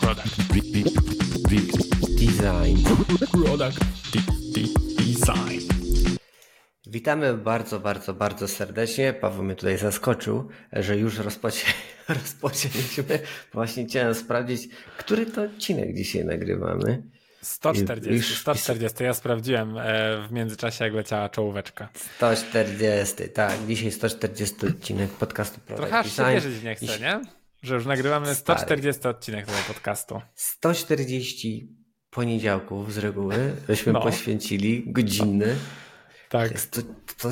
Product. Design. Product. Design. Witamy bardzo, bardzo, bardzo serdecznie. Paweł mnie tutaj zaskoczył, że już rozpoczę... rozpoczęliśmy. Właśnie chciałem sprawdzić, który to odcinek dzisiaj nagrywamy. 140. Już 140. Ja sprawdziłem e, w międzyczasie, jak leciała czołóweczka. 140, tak. Dzisiaj 140 odcinek podcastu Product Trochę aż się Design. wierzyć nie chce, nie? Że już nagrywamy 140 odcinek tego podcastu. 140 poniedziałków z reguły byśmy No. poświęcili godzinny. Tak. Jest to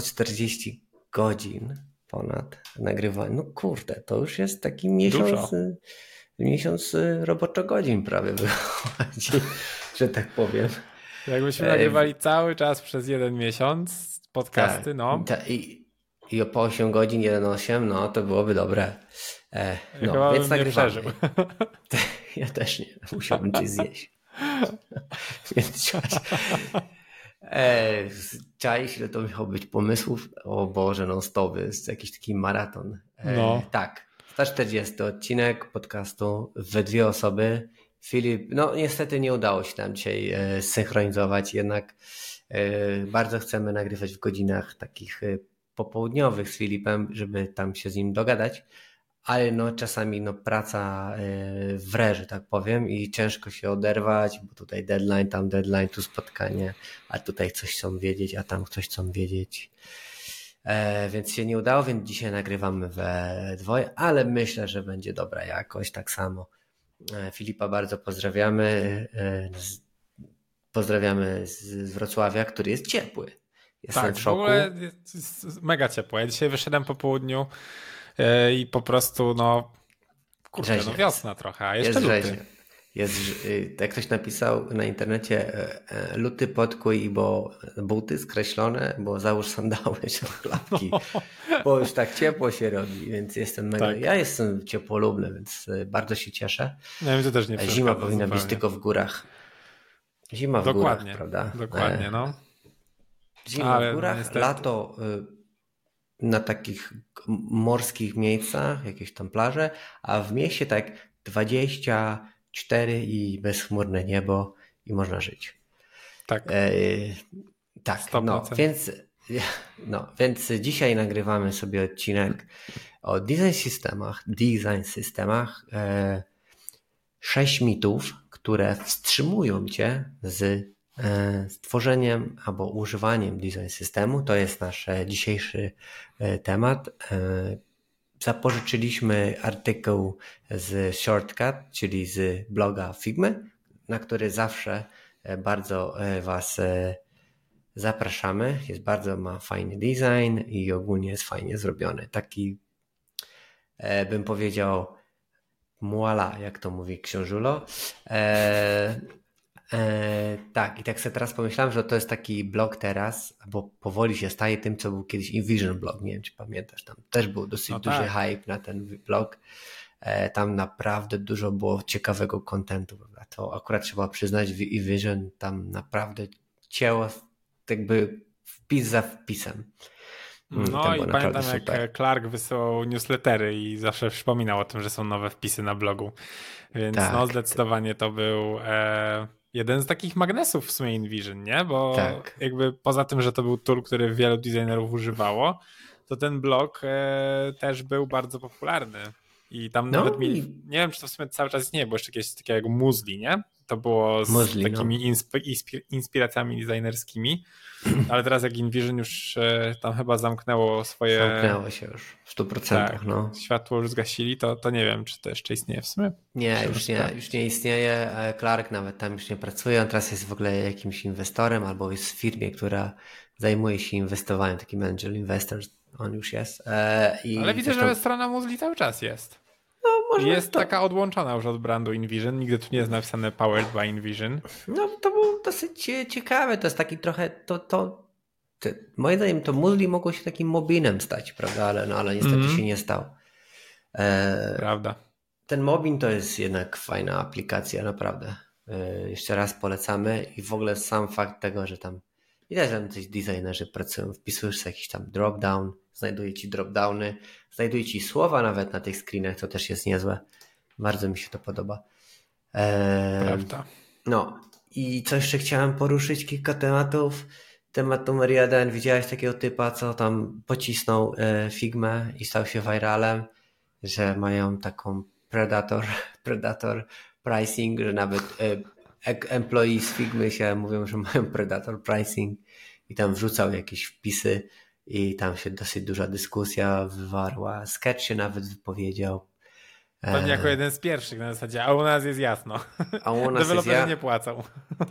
140 godzin ponad nagrywania. No kurde, to już jest taki miesiąc, Dużo. miesiąc y, roboczo godzin prawie wychodzi, że tak powiem. Jakbyśmy Ej, nagrywali cały czas przez jeden miesiąc podcasty, Tak, no. ta- I, I po 8 godzin, 1,8, no to byłoby dobre. E, no, Chyba więc nagrywamy. Ja też nie, musiałbym coś zjeść. Więc e, czaisz, ile to miało być pomysłów? O Boże, non stop, jest jakiś taki maraton. E, No. Tak, 140 odcinek podcastu we dwie osoby. Filip, no niestety nie udało się nam dzisiaj e, synchronizować, jednak e, bardzo chcemy nagrywać w godzinach takich e, popołudniowych z Filipem, żeby tam się z nim dogadać ale no czasami no praca y, wre, że tak powiem i ciężko się oderwać, bo tutaj deadline, tam deadline, tu spotkanie, a tutaj coś chcą wiedzieć, a tam coś chcą wiedzieć. E, więc się nie udało, więc dzisiaj nagrywamy we dwoje, ale myślę, że będzie dobra jakość, tak samo. E, Filipa bardzo pozdrawiamy. E, z, pozdrawiamy z, z Wrocławia, który jest ciepły. Jestem Tak, w w szoku. ogóle jest- jest mega ciepło. Ja dzisiaj wyszedłem po południu i po prostu, no, kurczę, no wiosna trochę, a jeszcze Jest luty. Jest, y, jak ktoś napisał na internecie, e, e, luty podkuj, bo buty skreślone, bo załóż sandały, szlapki, bo już tak ciepło się robi, więc jestem mega, Tak. ja jestem ciepłolubny, więc e, bardzo się cieszę. Nie, mi to też nie Zima powinna być zupełnie. tylko w górach. Zima w Dokładnie, górach, prawda? dokładnie, E, no. Zima Ale w górach, niestety- lato y, na takich morskich miejscach, jakieś tam plaże, a w mieście tak 24 i bezchmurne niebo i można żyć. Tak. E, tak, 100%. no więc, no więc dzisiaj nagrywamy sobie odcinek o design systemach, design systemach, e, sześć mitów, które wstrzymują cię z stworzeniem albo używaniem design systemu. To jest nasz e, dzisiejszy e, temat. E, Zapożyczyliśmy artykuł z Shortcut, czyli z bloga Figmy, na który zawsze e, bardzo e, Was e, zapraszamy. Jest bardzo, ma fajny design i ogólnie jest fajnie zrobiony. Taki e, bym powiedział muala, jak to mówi książulo. E, tak, i tak sobie teraz pomyślałem, że to jest taki blog teraz, bo powoli się staje tym, co był kiedyś InVision blog. Nie wiem, czy pamiętasz, tam też był dosyć No duży tak. hype na ten blog. E, tam naprawdę dużo było ciekawego kontentu. To akurat trzeba przyznać, w InVision tam naprawdę cięło jakby wpis za wpisem. Mm, No i pamiętam super. jak Clark wysyłał newslettery i zawsze przypominał o tym, że są nowe wpisy na blogu. Więc Tak. no zdecydowanie to był e, jeden z takich magnesów w sumie InVision, nie? Bo Tak. jakby poza tym, że to był tool, który wielu designerów używało, to ten blog e, też był bardzo popularny. I tam No nawet mieli, i- nie wiem czy to w sumie cały czas istnieje, bo jeszcze jakieś takie jak Muesli, nie? To było z Muesli, no. takimi insp- inspi- inspiracjami designerskimi, ale teraz jak InVision już e, tam chyba zamknęło swoje Zamknęło się już w 100%. tak, No. światło już zgasili, to, to nie wiem, czy to jeszcze istnieje w sumie. Nie, już nie, sprawdzić. już nie istnieje. E, Clark nawet tam już nie pracuje. On teraz jest w ogóle jakimś inwestorem albo jest w firmie, która zajmuje się inwestowaniem, takim angel investor. On już jest. E, i Ale widzę, zresztą- że strona Muesli cały czas jest. No, może Jest to, taka odłączona już od brandu InVision. Nigdy tu nie jest napisane Powered by InVision. No to było dosyć cie- ciekawe. To jest taki trochę to, to, to moim zdaniem to Muzli mogło się takim mobinem stać, prawda? Ale, no, ale niestety Mhm. się nie stał. E, Prawda. Ten Mobin to jest jednak fajna aplikacja, naprawdę. Yy, Jeszcze raz polecamy i w ogóle sam fakt tego, że tam widać, że tam coś designerzy pracują, wpisujesz sobie jakiś tam drop-down, znajduje ci drop-downy, znajduje ci słowa nawet na tych screenach, to też jest niezłe. Bardzo mi się to podoba. Prawda. No i co jeszcze chciałem poruszyć, kilka tematów. Temat numer jeden, widziałeś takiego typa, co tam pocisnął e, Figmę i stał się viralem, że mają taką Predator, Predator pricing, że nawet e, employees Figmy się mówią, że mają Predator pricing i tam wrzucał jakieś wpisy i tam się dosyć duża dyskusja wywarła. Sketch się nawet wypowiedział. Pewnie jako jeden z pierwszych na zasadzie, a u nas jest jasno. A u nas Deweloperzy ja... nie płacą.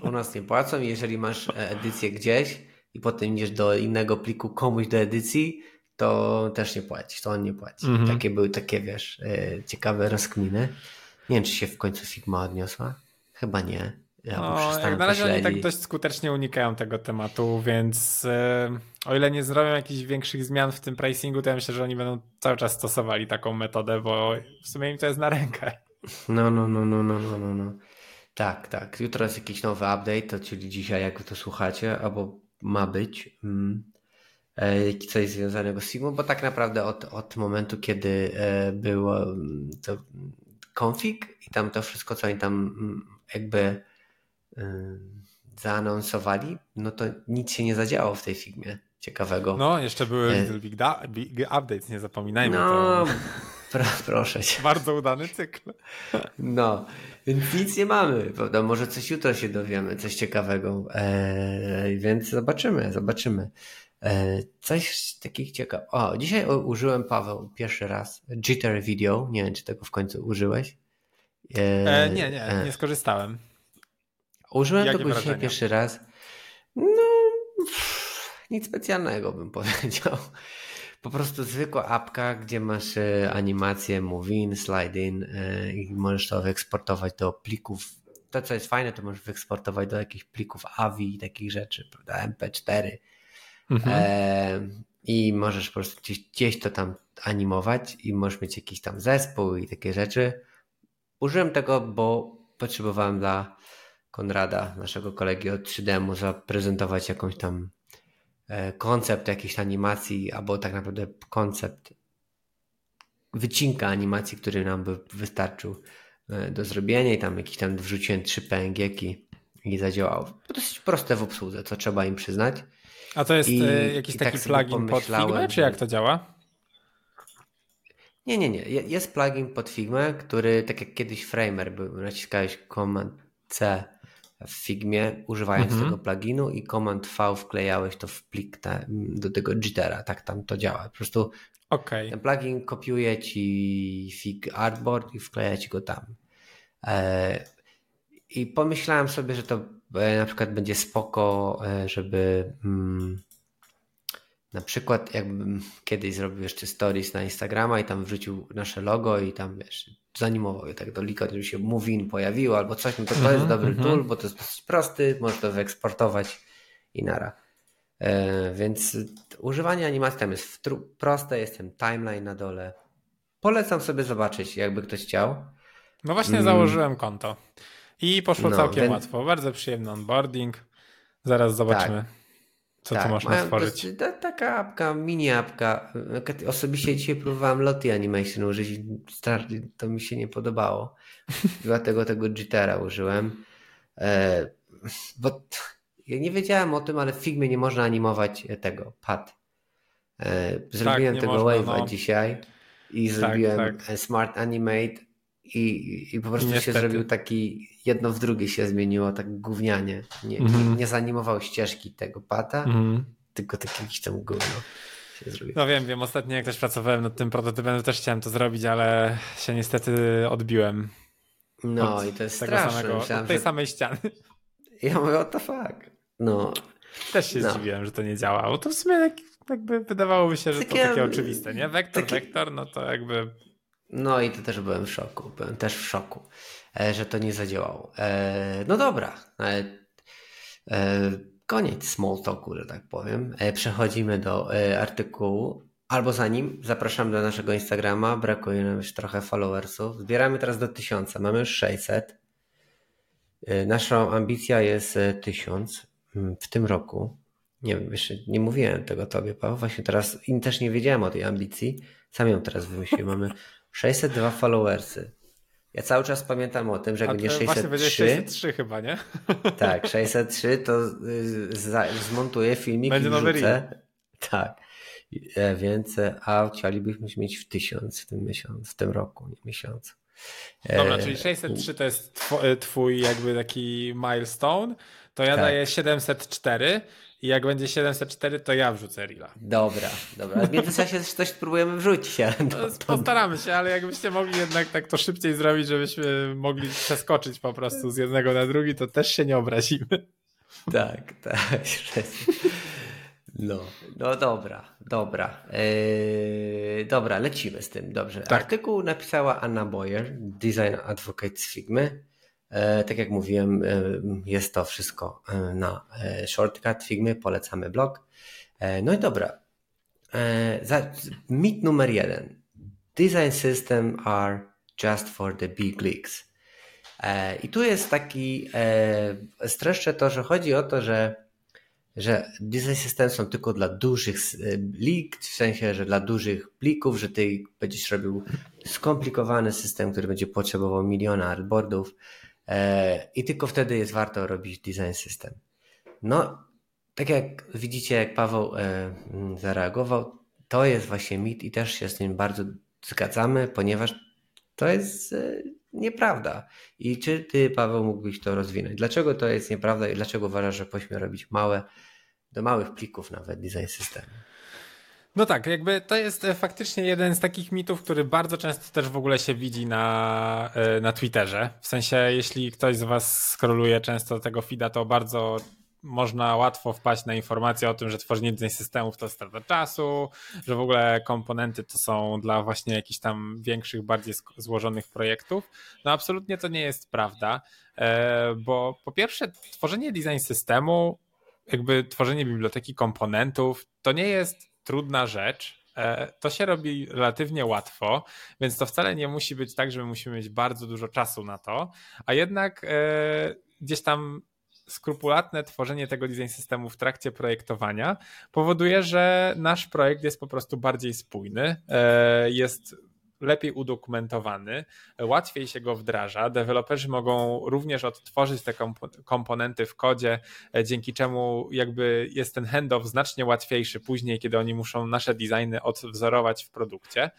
U nas nie płacą jeżeli masz edycję gdzieś i potem idziesz do innego pliku komuś do edycji, to też nie płacisz, to on nie płaci. Mhm. Takie były takie, wiesz, e, ciekawe rozkminy. Nie wiem, czy się w końcu Figma odniosła. Chyba nie. Ja No, jak na razie oni tak dość skutecznie unikają tego tematu, więc e, o ile nie zrobią jakichś większych zmian w tym pricingu, to ja myślę, że oni będą cały czas stosowali taką metodę, bo w sumie im to jest na rękę. No, no, no, no, no, no, no. no. Tak, tak. Jutro jest jakiś nowy update, to czyli dzisiaj, jak to słuchacie, albo ma być mm, e, coś związanego z Sigmą, bo tak naprawdę od, od momentu, kiedy e, było mm, to config i tam to wszystko, co oni tam mm, jakby zaanonsowali, no to nic się nie zadziało w tej filmie ciekawego. No, jeszcze były e... Big, da, big Updates, nie zapominajmy. No, to... pro, proszę cię. Bardzo udany cykl. No, więc nic nie mamy, prawda? Może coś jutro się dowiemy, coś ciekawego, eee, więc zobaczymy, zobaczymy. Eee, coś takich ciekawych. O, dzisiaj użyłem, Paweł, pierwszy raz Jitter Video, nie wiem, czy tego w końcu użyłeś. Eee, nie, nie, nie skorzystałem. Użyłem Jakie tego wrażenia? dzisiaj pierwszy raz. No, pff, nic specjalnego bym powiedział. Po prostu zwykła apka, gdzie masz e, animację move in, slide in e, i możesz to wyeksportować do plików. To, co jest fajne, to możesz wyeksportować do jakichś plików AVI i takich rzeczy, prawda? MP4. Mhm. E, I możesz po prostu gdzieś, gdzieś to tam animować i możesz mieć jakiś tam zespół i takie rzeczy. Użyłem tego, bo potrzebowałem dla Konrada, naszego kolegi od 3D, zaprezentować jakąś tam e, koncept jakiejś animacji, albo tak naprawdę koncept wycinka animacji, który nam by wystarczył e, do zrobienia i tam jakiś tam wrzuciłem trzy PNG i zadziałało. Dosyć proste w obsłudze, co trzeba im przyznać. A to jest I, e, jakiś taki tak plugin pod Figma, czy jak to działa? Nie, nie, nie. Jest plugin pod Figma, który tak jak kiedyś Framer był, naciskałeś Command C w Figmie, używając mhm. tego pluginu i Command V wklejałeś to w plik ta, do tego jittera. Tak tam to działa. Po prostu okay. ten plugin kopiuje ci Fig Artboard i wkleja ci go tam. E, I pomyślałem sobie, że to e, na przykład będzie spoko, e, żeby mm, na przykład jakbym kiedyś zrobił jeszcze stories na Instagrama i tam wrzucił nasze logo i tam wiesz, zanimował je tak do lika, żeby się Movin pojawiło albo coś, no to to jest dobry mhm. tool, bo to jest dosyć prosty, można to wyeksportować i nara. E, więc używanie animacji tam jest proste, jest ten timeline na dole. Polecam sobie zobaczyć, jakby ktoś chciał. No właśnie mm. założyłem konto i poszło no, całkiem więc... łatwo. Bardzo przyjemny onboarding. Zaraz zobaczymy. Tak. Co tak, tu można stworzyć? To, taka apka, mini apka. Osobiście dzisiaj próbowałem Lottie Animation użyć. To mi się nie podobało. Dlatego tego jittera użyłem. E, bo ja nie wiedziałem o tym, ale w Figmie nie można animować tego pad. E, zrobiłem tak, tego wave'a no. dzisiaj i tak, zrobiłem tak. Smart Animate i, i po prostu Niestety. się zrobił taki, jedno w drugie się zmieniło, tak gównianie. Nie, mm nie, mhm. nie zanimował ścieżki tego pata, mm tylko tak jakiś tam gówno. No wiem, wiem, ostatnio jak też pracowałem nad tym prototypem, to też chciałem to zrobić, ale się niestety odbiłem. No i to jest straszne. Samego, Myślałem, od tej że... samej ściany. Ja mówię, what the fuck? No. Też się no. zdziwiłem, że to nie działa, bo to w sumie jakby wydawałoby się, że takie, to takie oczywiste, nie? Wektor, takie... wektor, no to jakby no i to też byłem w szoku. Byłem też w szoku, e, że to nie zadziałało. E, no dobra. E, koniec small talku, że tak powiem. Przechodzimy do artykułu. Albo zanim zapraszam do naszego Instagrama. Brakuje nam już trochę followersów. Zbieramy teraz do tysiąca. Mamy już 600. Naszą ambicja jest 1000 mm, w tym roku. Nie wiem, jeszcze nie mówiłem tego tobie, Paweł. Właśnie teraz też nie wiedziałem o tej ambicji. Sam ją teraz wymyśliłem. Mamy 602 followersy. Ja cały czas pamiętam o tym, że jak będzie 603... Właśnie 603 chyba, nie? Tak, 603 to y, zmontuję filmik będzie i wrzucę. Tak. E, więc, e, a chcielibyśmy mieć w tysiąc w tym miesiącu, w tym roku, nie miesiącu. Dobra, czyli 603 to jest twój jakby taki milestone, to ja tak. daję 704 i jak będzie 704, to ja wrzucę Rila. Dobra, dobra. W międzyczasie coś spróbujemy wrzucić. Ale to, to... Postaramy się, ale jakbyście mogli jednak tak to szybciej zrobić, żebyśmy mogli przeskoczyć po prostu z jednego na drugi, to też się nie obrazimy. Tak, tak. No, no dobra, dobra. Eee, dobra, lecimy z tym, dobrze. Tak. Artykuł napisała Anna Boyer, design advocate z Figmy. E, tak jak mówiłem, e, jest to wszystko e, na shortcut Figmy, polecamy blog. No i dobra. Mit numer jeden. Design system are just for the big leagues. I tu jest taki, streszczę to, że chodzi o to, że że design system są tylko dla dużych lig, w sensie, że dla dużych plików, że ty będziesz robił skomplikowany system, który będzie potrzebował miliona artboardów, I tylko wtedy jest warto robić design system. No, tak jak widzicie, jak Paweł e, zareagował, to jest właśnie mit i też się z nim bardzo zgadzamy, ponieważ to jest e, nieprawda. I czy ty, Paweł, mógłbyś to rozwinąć? Dlaczego to jest nieprawda i dlaczego uważasz, że powinniśmy robić małe, do małych plików nawet design system? No tak, jakby to jest e, faktycznie jeden z takich mitów, który bardzo często też w ogóle się widzi na, e, na Twitterze. W sensie, jeśli ktoś z Was skroluje często tego feeda, to bardzo można łatwo wpaść na informację o tym, że tworzenie design systemów to strata czasu, że w ogóle komponenty to są dla właśnie jakichś tam większych, bardziej złożonych projektów. No absolutnie to nie jest prawda, e, bo po pierwsze tworzenie design systemu, jakby tworzenie biblioteki komponentów, to nie jest trudna rzecz. E, to się robi relatywnie łatwo, więc to wcale nie musi być tak, że my musimy mieć bardzo dużo czasu na to, a jednak e, gdzieś tam skrupulatne tworzenie tego design systemu w trakcie projektowania powoduje, że nasz projekt jest po prostu bardziej spójny, e, jest lepiej udokumentowany, łatwiej się go wdraża. Deweloperzy mogą również odtworzyć te komponenty w kodzie, e, dzięki czemu jakby jest ten handoff znacznie łatwiejszy później, kiedy oni muszą nasze designy odwzorować w produkcie.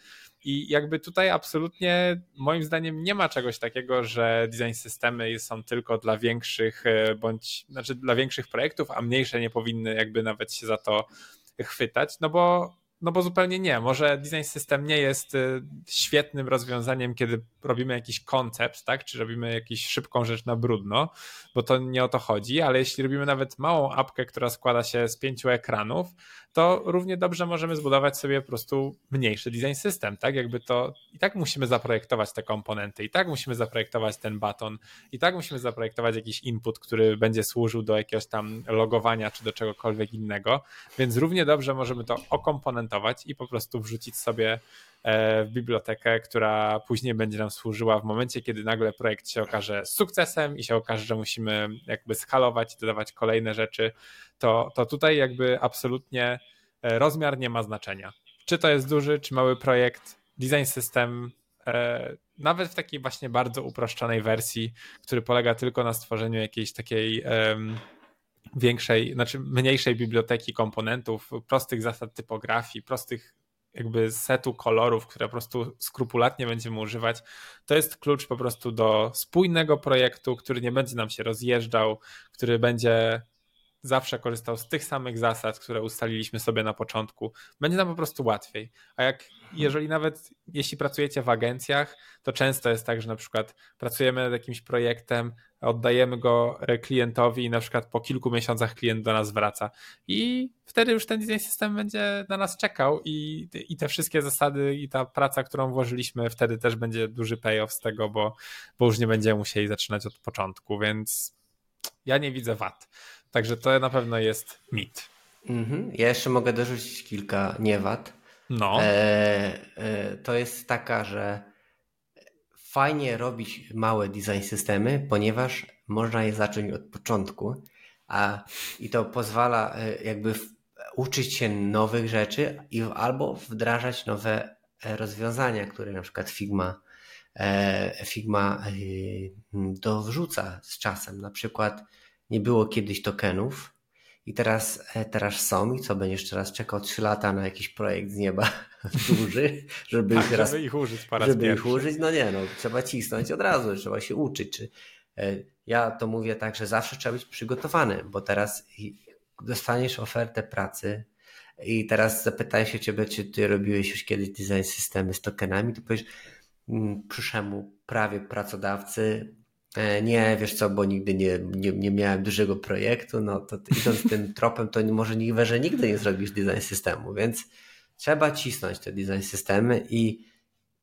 I jakby tutaj absolutnie moim zdaniem nie ma czegoś takiego, że design systemy są tylko dla większych e, bądź znaczy dla większych projektów, a mniejsze nie powinny jakby nawet się za to chwytać, no bo no bo zupełnie nie. Może design system nie jest y, świetnym rozwiązaniem, kiedy robimy jakiś koncept, tak? Czy robimy jakąś szybką rzecz na brudno, bo to nie o to chodzi, ale jeśli robimy nawet małą apkę, która składa się z pięciu ekranów, to równie dobrze możemy zbudować sobie po prostu mniejszy design system, tak? Jakby to i tak musimy zaprojektować te komponenty, i tak musimy zaprojektować ten baton, i tak musimy zaprojektować jakiś input, który będzie służył do jakiegoś tam logowania czy do czegokolwiek innego, więc równie dobrze możemy to okomponentować i po prostu wrzucić sobie e, w bibliotekę, która później będzie nam służyła w momencie, kiedy nagle projekt się okaże sukcesem i się okaże, że musimy jakby skalować i dodawać kolejne rzeczy, to, to tutaj jakby absolutnie e, rozmiar nie ma znaczenia. Czy to jest duży, czy mały projekt, design system, e, nawet w takiej właśnie bardzo uproszczonej wersji, który polega tylko na stworzeniu jakiejś takiej większej, znaczy mniejszej biblioteki komponentów, prostych zasad typografii, prostych jakby setu kolorów, które po prostu skrupulatnie będziemy używać, to jest klucz po prostu do spójnego projektu, który nie będzie nam się rozjeżdżał, który będzie zawsze korzystał z tych samych zasad, które ustaliliśmy sobie na początku, będzie nam po prostu łatwiej. A jak jeżeli nawet jeśli pracujecie w agencjach, to często jest tak, że na przykład pracujemy nad jakimś projektem, oddajemy go klientowi i na przykład po kilku miesiącach klient do nas wraca. I wtedy już ten design system będzie na nas czekał i, i te wszystkie zasady i ta praca, którą włożyliśmy, wtedy też będzie duży payoff z tego, bo, bo już nie będziemy musieli zaczynać od początku, więc ja nie widzę wad. Także to na pewno jest mit. Mhm. Ja jeszcze mogę dorzucić kilka niewad. No. E, e, to jest taka, że fajnie robić małe design systemy, ponieważ można je zacząć od początku, a i to pozwala e, jakby w, uczyć się nowych rzeczy i albo wdrażać nowe e, rozwiązania, które na przykład Figma Figma dowrzuca z czasem. Na przykład nie było kiedyś tokenów, i teraz, e, teraz są i co, będziesz teraz czekał 3 lata na jakiś projekt z nieba duży, żeby, tak, ich, raz, żeby ich użyć po raz żeby pierwszy. ich użyć? No nie, no trzeba cisnąć od razu, trzeba się uczyć. Czy, e, ja to mówię tak, że zawsze trzeba być przygotowany, bo teraz dostaniesz ofertę pracy i teraz zapytają się ciebie, czy ty robiłeś już kiedyś design systemy z tokenami, to powiesz mm, przyszłemu prawie pracodawcy nie, wiesz co, bo nigdy nie, nie, nie miałem dużego projektu, no to idąc tym tropem, to może nie że nigdy nie zrobisz design systemu, więc trzeba cisnąć te design systemy i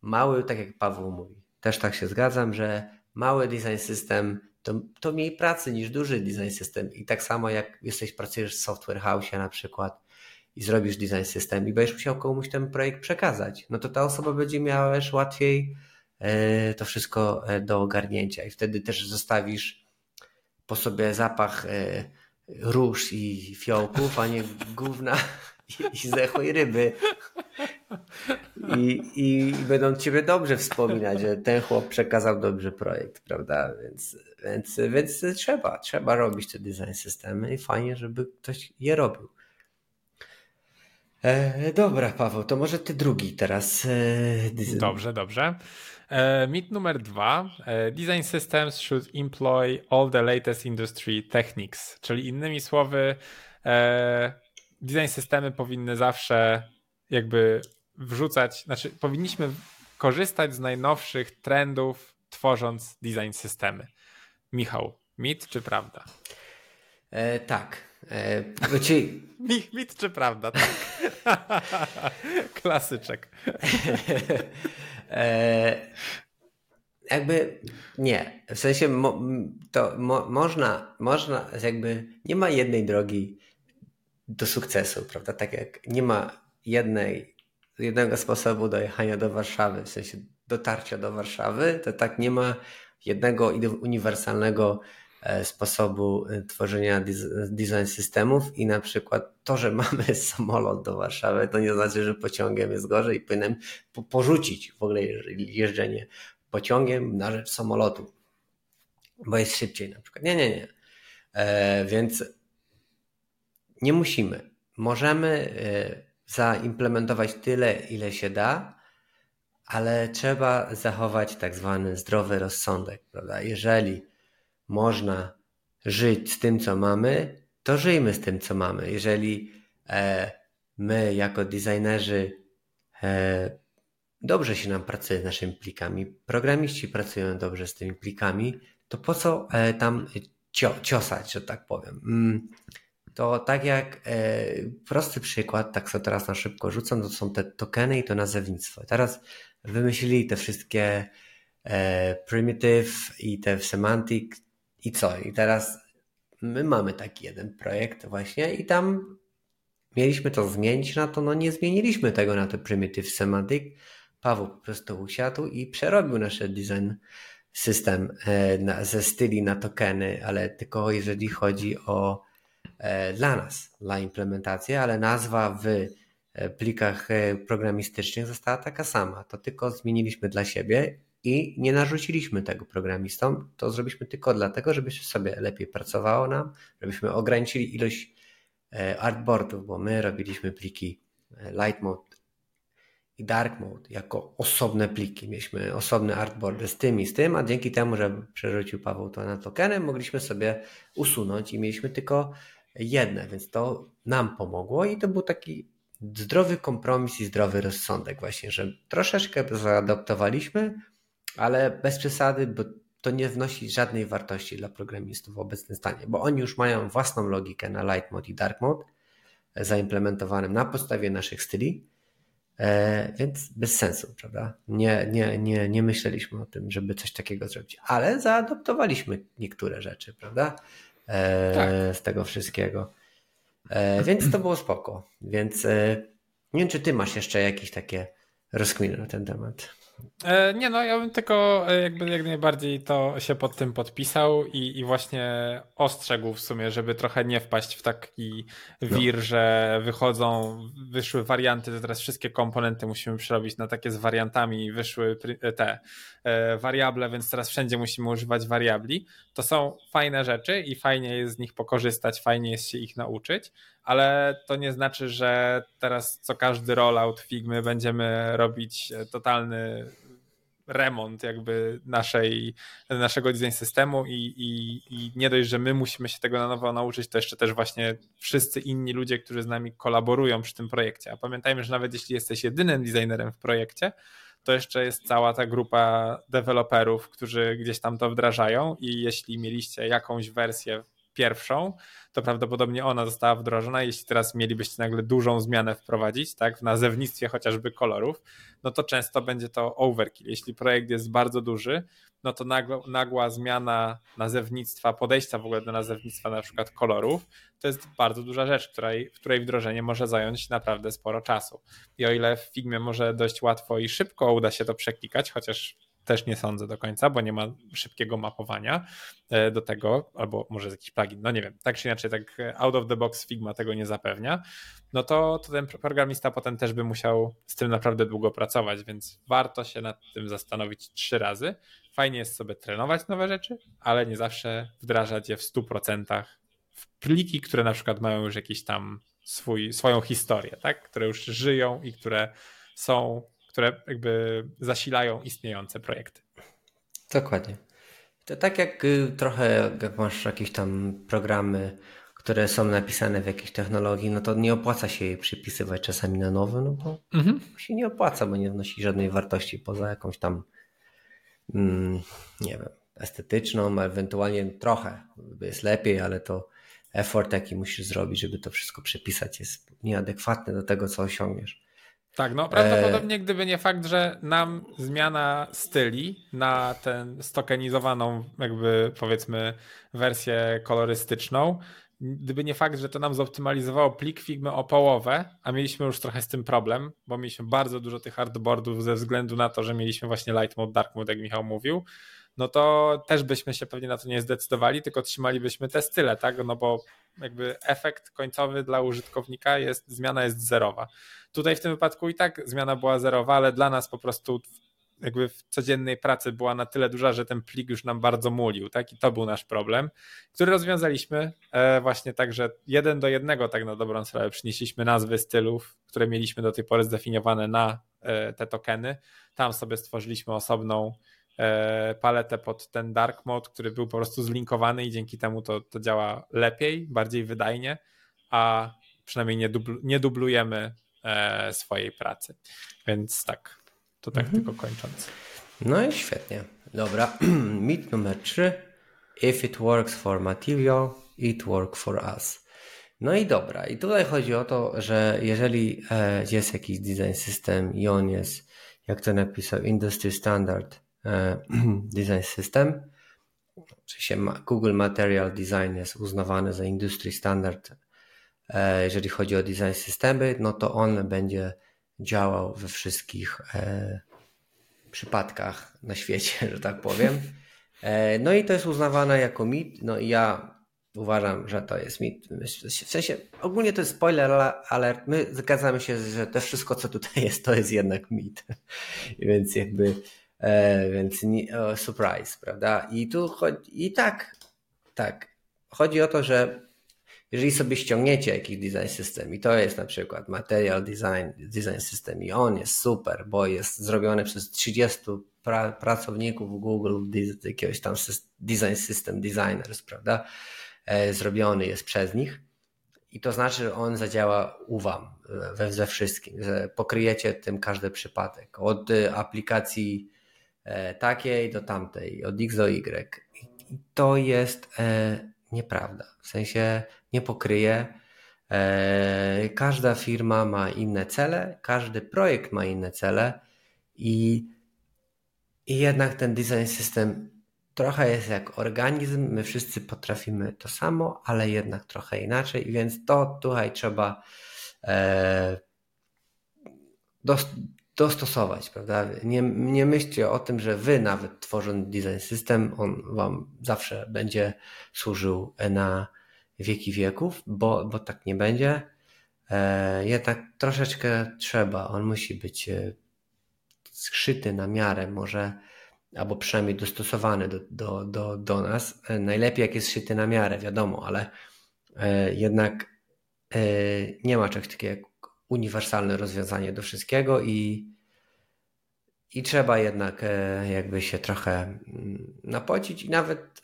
mały, tak jak Paweł mówi, też tak się zgadzam, że mały design system to, to mniej pracy niż duży design system i tak samo jak jesteś, pracujesz w software house na przykład i zrobisz design system i będziesz musiał komuś ten projekt przekazać, no to ta osoba będzie miała już łatwiej E, to wszystko e, do ogarnięcia i wtedy też zostawisz po sobie zapach e, róż i fiołków, a nie gówna i zdechłej ryby. I, i, będą ciebie dobrze wspominać, że ten chłop przekazał dobrze projekt, prawda? Więc, więc, więc trzeba, trzeba robić te design systemy i fajnie, żeby ktoś je robił. E, dobra, Paweł, to może ty drugi teraz. E, dobrze, dobrze. E, mit numer dwa. E, design systems should employ all the latest industry techniques, czyli innymi słowy, e, design systemy powinny zawsze jakby wrzucać, znaczy powinniśmy korzystać z najnowszych trendów, tworząc design systemy. Michał, mit czy prawda? E, tak. E, znaczy... mit, mit czy prawda? Tak. Klasyczek. E, jakby nie. W sensie mo, to mo, można, można, jakby nie ma jednej drogi do sukcesu, prawda? Tak jak nie ma jednej, jednego sposobu dojechania do Warszawy, w sensie dotarcia do Warszawy, to tak nie ma jednego uniwersalnego sposobu e, tworzenia design systemów i na przykład to, że mamy samolot do Warszawy, to nie znaczy, że pociągiem jest gorzej i powinienem porzucić w ogóle jeżdżenie pociągiem na rzecz samolotu, bo jest szybciej na przykład. Nie, nie, nie. E, więc nie musimy. Możemy e, zaimplementować tyle, ile się da, ale trzeba zachować tak zwany zdrowy rozsądek, prawda? Jeżeli można żyć z tym, co mamy, to żyjmy z tym, co mamy. Jeżeli e, my, jako designerzy, e, dobrze się nam pracuje z naszymi plikami, programiści pracują dobrze z tymi plikami, to po co e, tam cio ciosać, że tak powiem? Mm, to tak jak e, prosty przykład, tak sobie teraz na szybko rzucam, to są te tokeny i to nazewnictwo. Teraz wymyślili te wszystkie e, primitive i te semantic i co? I teraz my mamy taki jeden projekt właśnie i tam mieliśmy to zmienić na to, no nie zmieniliśmy tego na to Primitive Semantic. Paweł po prostu usiadł i przerobił nasz design system e, ze styli na tokeny, ale tylko jeżeli chodzi o e, dla nas, dla implementacji, ale nazwa w e, plikach programistycznych została taka sama. To tylko zmieniliśmy dla siebie i nie narzuciliśmy tego programistom. To zrobiliśmy tylko dlatego, żeby sobie lepiej pracowało nam, żebyśmy ograniczyli ilość e, artboardów, bo my robiliśmy pliki e, light mode i dark mode jako osobne pliki. Mieliśmy osobne artboardy z tym i z tym, a dzięki temu, że przerzucił Paweł to na tokeny, mogliśmy sobie usunąć i mieliśmy tylko jedne, więc to nam pomogło i to był taki zdrowy kompromis i zdrowy rozsądek właśnie, że troszeczkę zaadaptowaliśmy, ale bez przesady, bo to nie wnosi żadnej wartości dla programistów w obecnym stanie, bo oni już mają własną logikę na light mode i dark mode e, zaimplementowanym na podstawie naszych styli, e, więc bez sensu, prawda? Nie, nie, nie, nie myśleliśmy o tym, żeby coś takiego zrobić, ale zaadoptowaliśmy niektóre rzeczy, prawda? E, tak. Z tego wszystkiego. Więc to było spoko. Więc nie wiem, czy ty masz jeszcze jakieś takie rozkminy na ten temat. E, nie no, ja bym tylko e, jakby jak najbardziej to się pod tym podpisał i, i właśnie ostrzegł w sumie, żeby trochę nie wpaść w taki wir, no. że wychodzą, wyszły warianty, to teraz wszystkie komponenty musimy przerobić na takie z wariantami, wyszły e, te wariable, więc teraz wszędzie musimy używać wariabli. To są fajne rzeczy i fajnie jest z nich pokorzystać, fajnie jest się ich nauczyć, ale to nie znaczy, że teraz co każdy rollout Figmy będziemy robić totalny remont jakby naszej, naszego design systemu i, i, i nie dość, że my musimy się tego na nowo nauczyć, to jeszcze też właśnie wszyscy inni ludzie, którzy z nami kolaborują przy tym projekcie. A pamiętajmy, że nawet jeśli jesteś jedynym designerem w projekcie, to jeszcze jest cała ta grupa deweloperów, którzy gdzieś tam to wdrażają i jeśli mieliście jakąś wersję pierwszą, to prawdopodobnie ona została wdrożona. Jeśli teraz mielibyście nagle dużą zmianę wprowadzić, tak, w nazewnictwie chociażby kolorów, no to często będzie to overkill. Jeśli projekt jest bardzo duży, no to nagła, nagła zmiana nazewnictwa, podejścia w ogóle do nazewnictwa na przykład kolorów, to jest bardzo duża rzecz, której, w której wdrożenie może zająć naprawdę sporo czasu. I o ile w Figmie może dość łatwo i szybko uda się to przeklikać, chociaż też nie sądzę do końca, bo nie ma szybkiego mapowania e, do tego, albo może jest jakiś plugin, no nie wiem, tak czy inaczej, tak out of the box Figma tego nie zapewnia, no to, to ten programista potem też by musiał z tym naprawdę długo pracować, więc warto się nad tym zastanowić trzy razy. Fajnie jest sobie trenować nowe rzeczy, ale nie zawsze wdrażać je w 100% w pliki, które na przykład mają już jakiś tam swój, swoją historię, tak? które już żyją i które są które jakby zasilają istniejące projekty. Dokładnie. To tak jak y, trochę, jak masz jakieś tam programy, które są napisane w jakiejś technologii, no to nie opłaca się je przypisywać czasami na nowe, no bo mhm. się nie opłaca, bo nie wnosi żadnej wartości poza jakąś tam, mm, nie wiem, estetyczną, ewentualnie trochę jest lepiej, ale to effort, jaki musisz zrobić, żeby to wszystko przepisać, jest nieadekwatny do tego, co osiągniesz. Tak, no prawdopodobnie gdyby nie fakt, że nam zmiana styli na tę stokenizowaną jakby powiedzmy wersję kolorystyczną, gdyby nie fakt, że to nam zoptymalizowało plik Figmy o połowę, a mieliśmy już trochę z tym problem, bo mieliśmy bardzo dużo tych hardboardów ze względu na to, że mieliśmy właśnie light mode, dark mode, jak Michał mówił, no to też byśmy się pewnie na to nie zdecydowali, tylko trzymalibyśmy te style, tak? No bo jakby efekt końcowy dla użytkownika jest, zmiana jest zerowa. Tutaj w tym wypadku i tak zmiana była zerowa, ale dla nas po prostu jakby w codziennej pracy była na tyle duża, że ten plik już nam bardzo mulił, tak? I to był nasz problem, który rozwiązaliśmy e, właśnie tak, że jeden do jednego tak na dobrą sprawę przynieśliśmy nazwy stylów, które mieliśmy do tej pory zdefiniowane na e, te tokeny. Tam sobie stworzyliśmy osobną paletę pod ten dark mode, który był po prostu zlinkowany i dzięki temu to, to działa lepiej, bardziej wydajnie, a przynajmniej nie, dubl nie dublujemy e, swojej pracy. Więc tak, to tak mhm. tylko kończąc. No i świetnie. Dobra, mit numer 3. If it works for material, it works for us. No i dobra, i tutaj chodzi o to, że jeżeli e, jest jakiś design system i on jest, jak to napisał, industry standard E, design System. Oczywiście Google Material Design jest uznawany za industry standard, e, jeżeli chodzi o design systemy, no to on będzie działał we wszystkich e, przypadkach na świecie, że tak powiem. No i to jest uznawane jako mit. No i ja uważam, że to jest mit. W sensie, ogólnie to jest spoiler alert. My zgadzamy się, że to wszystko, co tutaj jest, to jest jednak mit. Więc jakby E, więc nie, surprise, prawda? I tu chodzi, i tak, tak. Chodzi o to, że jeżeli sobie ściągniecie jakiś design system i to jest na przykład material design, design system i on jest super, bo jest zrobiony przez 30 pra, pracowników Google, jakiegoś tam design system designers, prawda? E, zrobiony jest przez nich i to znaczy, że on zadziała u Wam we, ze wszystkim, że pokryjecie tym każdy przypadek. Od aplikacji E, takiej do tamtej, od X do Y. I to jest e, nieprawda. W sensie nie pokryje. E, każda firma ma inne cele, każdy projekt ma inne cele i, i jednak ten design system trochę jest jak organizm. My wszyscy potrafimy to samo, ale jednak trochę inaczej, więc to tutaj trzeba dostosować, prawda? Nie, nie myślcie o tym, że wy nawet tworząc design system, on wam zawsze będzie służył na wieki wieków, bo, bo tak nie będzie. E, jednak troszeczkę trzeba, on musi być e, zszyty na miarę może, albo przynajmniej dostosowany do, do, do, do nas. E, najlepiej jak jest szyty na miarę, wiadomo, ale jednak nie ma czegoś takiego jak uniwersalne rozwiązanie do wszystkiego i, i trzeba jednak jakby się trochę mm, napocić i nawet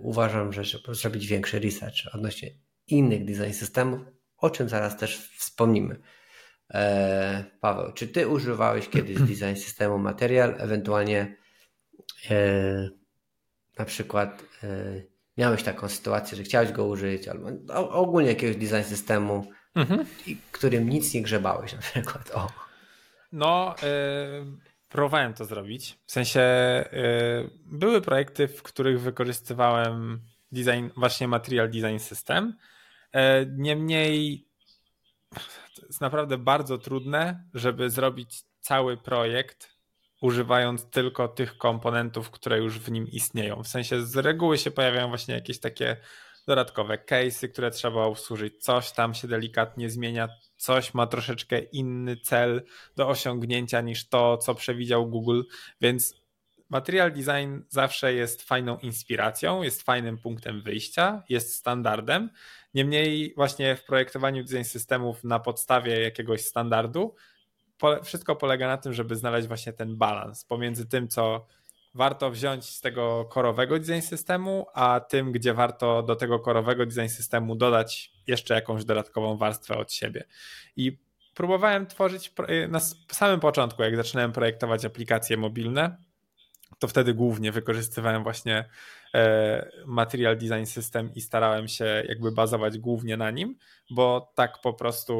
uważam, że trzeba zrobić większy research odnośnie innych design systemów, o czym zaraz też wspomnimy. E, Paweł, czy ty używałeś kiedyś design systemu Material, ewentualnie e, na przykład e, miałeś taką sytuację, że chciałeś go użyć, albo ogólnie jakiegoś design systemu, mhm. którym nic nie grzebałeś na przykład. O. No, próbowałem to zrobić. W sensie były projekty, w których wykorzystywałem design, właśnie Material Design System. Niemniej to jest naprawdę bardzo trudne, żeby zrobić cały projekt używając tylko tych komponentów, które już w nim istnieją. W sensie z reguły się pojawiają właśnie jakieś takie dodatkowe case'y, które trzeba obsłużyć. Coś tam się delikatnie zmienia, coś ma troszeczkę inny cel do osiągnięcia niż to, co przewidział Google, więc material design zawsze jest fajną inspiracją, jest fajnym punktem wyjścia, jest standardem. Niemniej, właśnie w projektowaniu design systemów na podstawie jakiegoś standardu, wszystko polega na tym, żeby znaleźć właśnie ten balans pomiędzy tym, co warto wziąć z tego korowego design systemu, a tym, gdzie warto do tego korowego design systemu dodać jeszcze jakąś dodatkową warstwę od siebie. I próbowałem tworzyć na samym początku, jak zaczynałem projektować aplikacje mobilne, to wtedy głównie wykorzystywałem właśnie e, Material Design System i starałem się jakby bazować głównie na nim, bo tak po prostu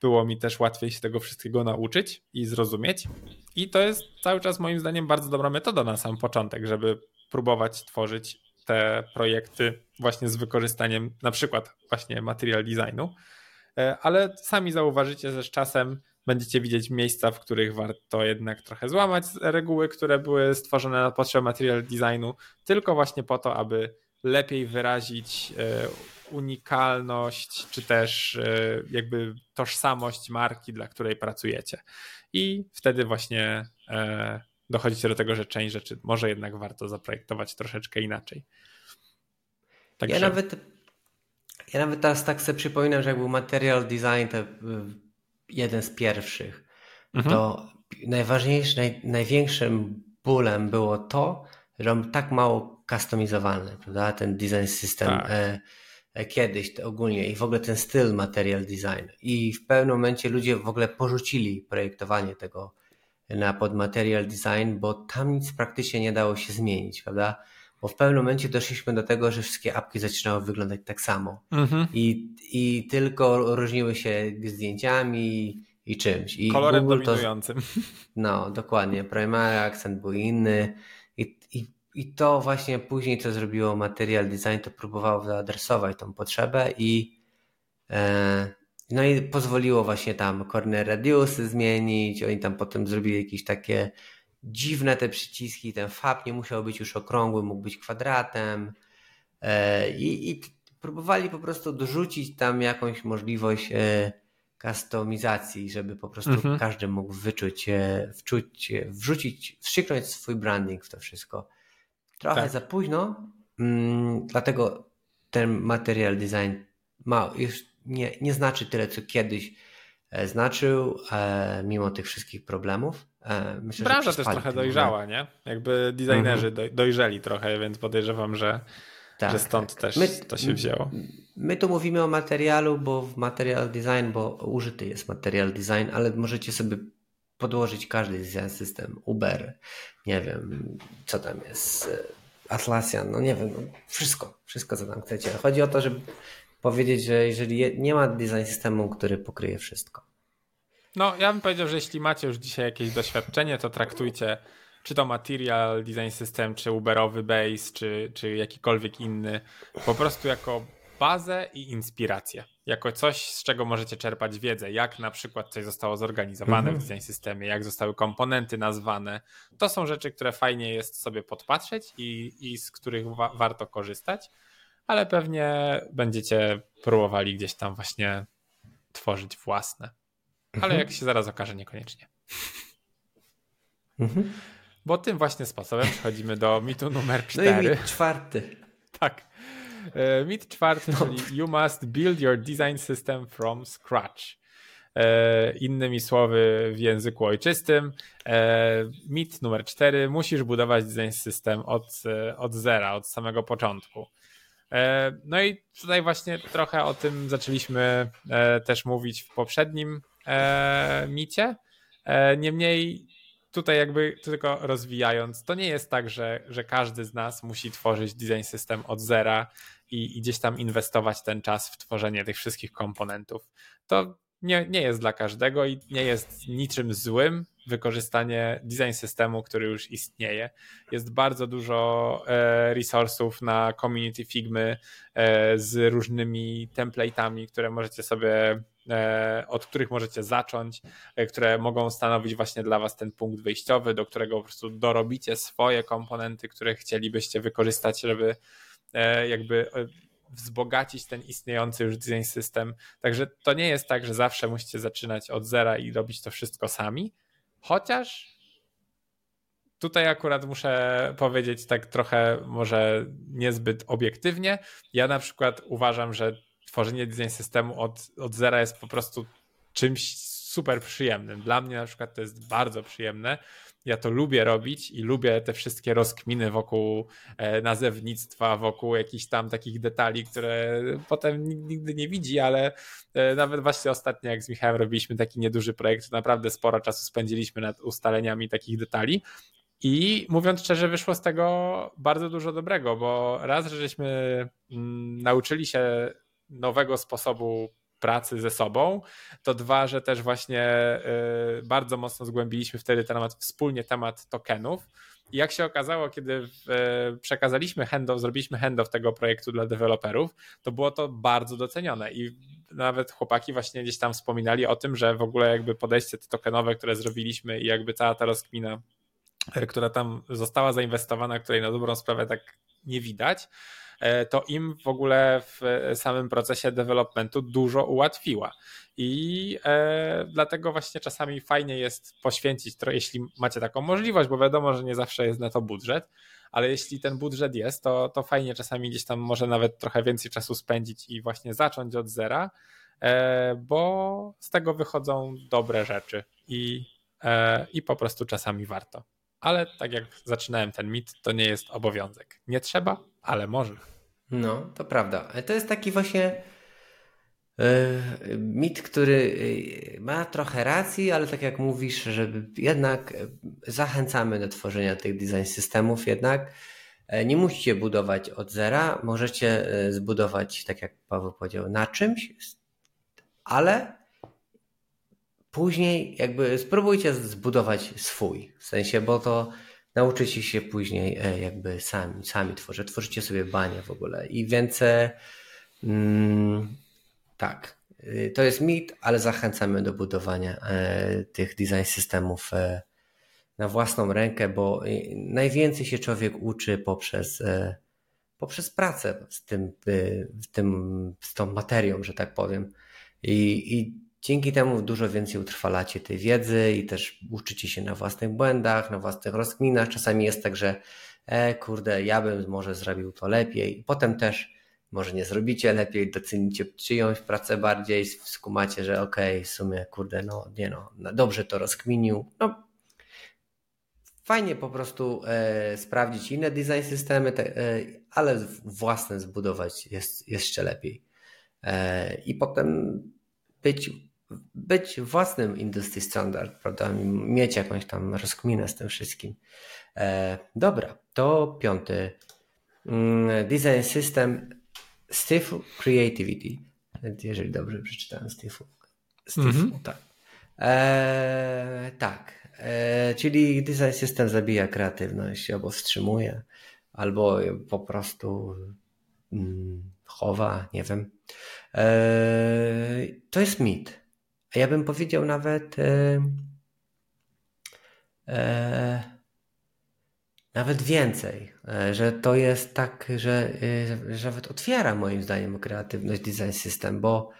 było mi też łatwiej się tego wszystkiego nauczyć i zrozumieć. I to jest cały czas moim zdaniem bardzo dobra metoda na sam początek, żeby próbować tworzyć te projekty właśnie z wykorzystaniem na przykład właśnie Material Designu. E, ale sami zauważycie, że z czasem będziecie widzieć miejsca, w których warto jednak trochę złamać reguły, które były stworzone na potrzeby material designu, tylko właśnie po to, aby lepiej wyrazić e, unikalność, czy też e, jakby tożsamość marki, dla której pracujecie. I wtedy właśnie e, dochodzicie do tego, że część rzeczy może jednak warto zaprojektować troszeczkę inaczej. Także... Ja nawet ja nawet teraz tak sobie przypominam, że jak był material design, to jeden z pierwszych, mhm. to najważniejszym, naj, największym bólem było to, że on tak mało customizowalny, prawda? Ten design system tak. e, e, kiedyś ogólnie i w ogóle ten styl material design. I w pewnym momencie ludzie w ogóle porzucili projektowanie tego na pod material design, bo tam nic praktycznie nie dało się zmienić, prawda? Bo w pewnym momencie doszliśmy do tego, że wszystkie apki zaczynały wyglądać tak samo. Mhm. I, I tylko różniły się zdjęciami i czymś. I Kolorem Google dominującym. To, no, dokładnie. Primary akcent był inny. I, i, I to właśnie później, co zrobiło Material Design, to próbowało zaadresować tą potrzebę i e, no i pozwoliło właśnie tam corner radiusy zmienić. Oni tam potem zrobili jakieś takie dziwne te przyciski, ten fab nie musiał być już okrągły, mógł być kwadratem e, i, i próbowali po prostu dorzucić tam jakąś możliwość e, kustomizacji, żeby po prostu mhm. każdy mógł wyczuć, e, wczuć, wrzucić, wstrzyknąć swój branding w to wszystko. Trochę tak. za późno, mm, dlatego ten material design ma, już nie, nie znaczy tyle, co kiedyś znaczył, mimo tych wszystkich problemów. E, myślę, Branża też trochę dojrzała, nie? Jakby designerzy mhm. dojrzeli trochę, więc podejrzewam, że, tak, że stąd tak. też my, to się wzięło. My tu mówimy o materialu, bo w material design, bo użyty jest material design, ale możecie sobie podłożyć każdy design system, Uber, nie wiem, co tam jest, Atlassian, no nie wiem, no wszystko, wszystko co tam chcecie. Chodzi o to, żeby powiedzieć, że jeżeli nie ma design systemu, który pokryje wszystko, no, ja bym powiedział, że jeśli macie już dzisiaj jakieś doświadczenie, to traktujcie czy to Material Design System, czy Uberowy Base, czy, czy jakikolwiek inny, po prostu jako bazę i inspirację. jako coś, z czego możecie czerpać wiedzę, jak na przykład coś zostało zorganizowane mhm. w design systemie, jak zostały komponenty nazwane. To są rzeczy, które fajnie jest sobie podpatrzeć i, i z których wa warto korzystać, ale pewnie będziecie próbowali gdzieś tam właśnie tworzyć własne. Ale mhm. jak się zaraz okaże, niekoniecznie. Mhm. Bo tym właśnie sposobem przechodzimy do mitu numer 4. No i mit czwarty. tak. E, mit czwarty, no. czyli you must build your design system from scratch. E, innymi słowy w języku ojczystym. E, mit numer cztery, musisz budować design system od, od zera, od samego początku. No i tutaj właśnie trochę o tym zaczęliśmy też mówić w poprzednim micie. Niemniej tutaj jakby tylko rozwijając, to nie jest tak, że, że każdy z nas musi tworzyć design system od zera i, i gdzieś tam inwestować ten czas w tworzenie tych wszystkich komponentów. To nie, nie jest dla każdego i nie jest niczym złym wykorzystanie design systemu, który już istnieje. Jest bardzo dużo e, resursów na community Figmy e, z różnymi template'ami, które możecie sobie E, od których możecie zacząć, e, które mogą stanowić właśnie dla Was ten punkt wyjściowy, do którego po prostu dorobicie swoje komponenty, które chcielibyście wykorzystać, żeby e, jakby wzbogacić ten istniejący już design system. Także to nie jest tak, że zawsze musicie zaczynać od zera i robić to wszystko sami, chociaż tutaj akurat muszę powiedzieć tak trochę może niezbyt obiektywnie. Ja na przykład uważam, że tworzenie design systemu od, od zera jest po prostu czymś super przyjemnym. Dla mnie na przykład to jest bardzo przyjemne. Ja to lubię robić i lubię te wszystkie rozkminy wokół e, nazewnictwa, wokół jakichś tam takich detali, które potem nigdy nie widzi, ale e, nawet właśnie ostatnio, jak z Michałem robiliśmy taki nieduży projekt, to naprawdę sporo czasu spędziliśmy nad ustaleniami takich detali. I mówiąc szczerze, wyszło z tego bardzo dużo dobrego, bo raz, że żeśmy mm, nauczyli się nowego sposobu pracy ze sobą, to dwa, że też właśnie y, bardzo mocno zgłębiliśmy wtedy temat, wspólnie temat tokenów. I jak się okazało, kiedy y, przekazaliśmy handoff, zrobiliśmy handoff tego projektu dla deweloperów, to było to bardzo docenione i nawet chłopaki właśnie gdzieś tam wspominali o tym, że w ogóle jakby podejście tokenowe, które zrobiliśmy i jakby cała ta rozkmina, y, która tam została zainwestowana, której na dobrą sprawę tak nie widać, to im w ogóle w samym procesie developmentu dużo ułatwiła. I e, dlatego właśnie czasami fajnie jest poświęcić, jeśli macie taką możliwość, bo wiadomo, że nie zawsze jest na to budżet, ale jeśli ten budżet jest, to, to fajnie czasami gdzieś tam może nawet trochę więcej czasu spędzić i właśnie zacząć od zera, e, bo z tego wychodzą dobre rzeczy i, i po prostu czasami warto. Ale tak jak zaczynałem ten mit, to nie jest obowiązek. Nie trzeba, ale można. No, to prawda. To jest taki właśnie yy, mit, który e, ma trochę racji, ale tak jak mówisz, żeby jednak zachęcamy do tworzenia tych design systemów, jednak nie musicie budować od zera, możecie zbudować, tak jak Paweł powiedział, na czymś, ale później jakby spróbujcie zbudować swój, w sensie, bo to nauczycie się później e, jakby sami, sami tworzyć, tworzycie sobie banie w ogóle i więcej mm, tak, y, to jest mit, ale zachęcamy do budowania e, tych design systemów e, na własną rękę, bo najwięcej się człowiek uczy poprzez, poprzez pracę z tym, z tym, z tą materią, że tak powiem. I, i Dzięki temu dużo więcej utrwalacie tej wiedzy i też uczycie się na własnych błędach, na własnych rozkminach. Czasami jest tak, że e, kurde, ja bym może zrobił to lepiej. Potem też może nie zrobicie lepiej, docenicie czyjąś pracę bardziej, skumacie, że okej, okay, w sumie kurde, no nie no, dobrze to rozkminił. No, fajnie po prostu e, sprawdzić inne design systemy, te, e, ale własne zbudować jest jeszcze lepiej. E, I potem być być własnym industry standard, prawda? Mieć jakąś tam rozkminę z tym wszystkim. E, dobra, to piąty. Mm, design System Stifu Creativity. Jeżeli dobrze przeczytałem. Stifu, mm -hmm. tak. E, tak. E, czyli design system zabija kreatywność albo wstrzymuje, albo po prostu mm, chowa, nie wiem. To jest mit. Ja bym powiedział nawet nawet więcej, że to jest tak, że, że nawet otwiera moim zdaniem kreatywność design system, bo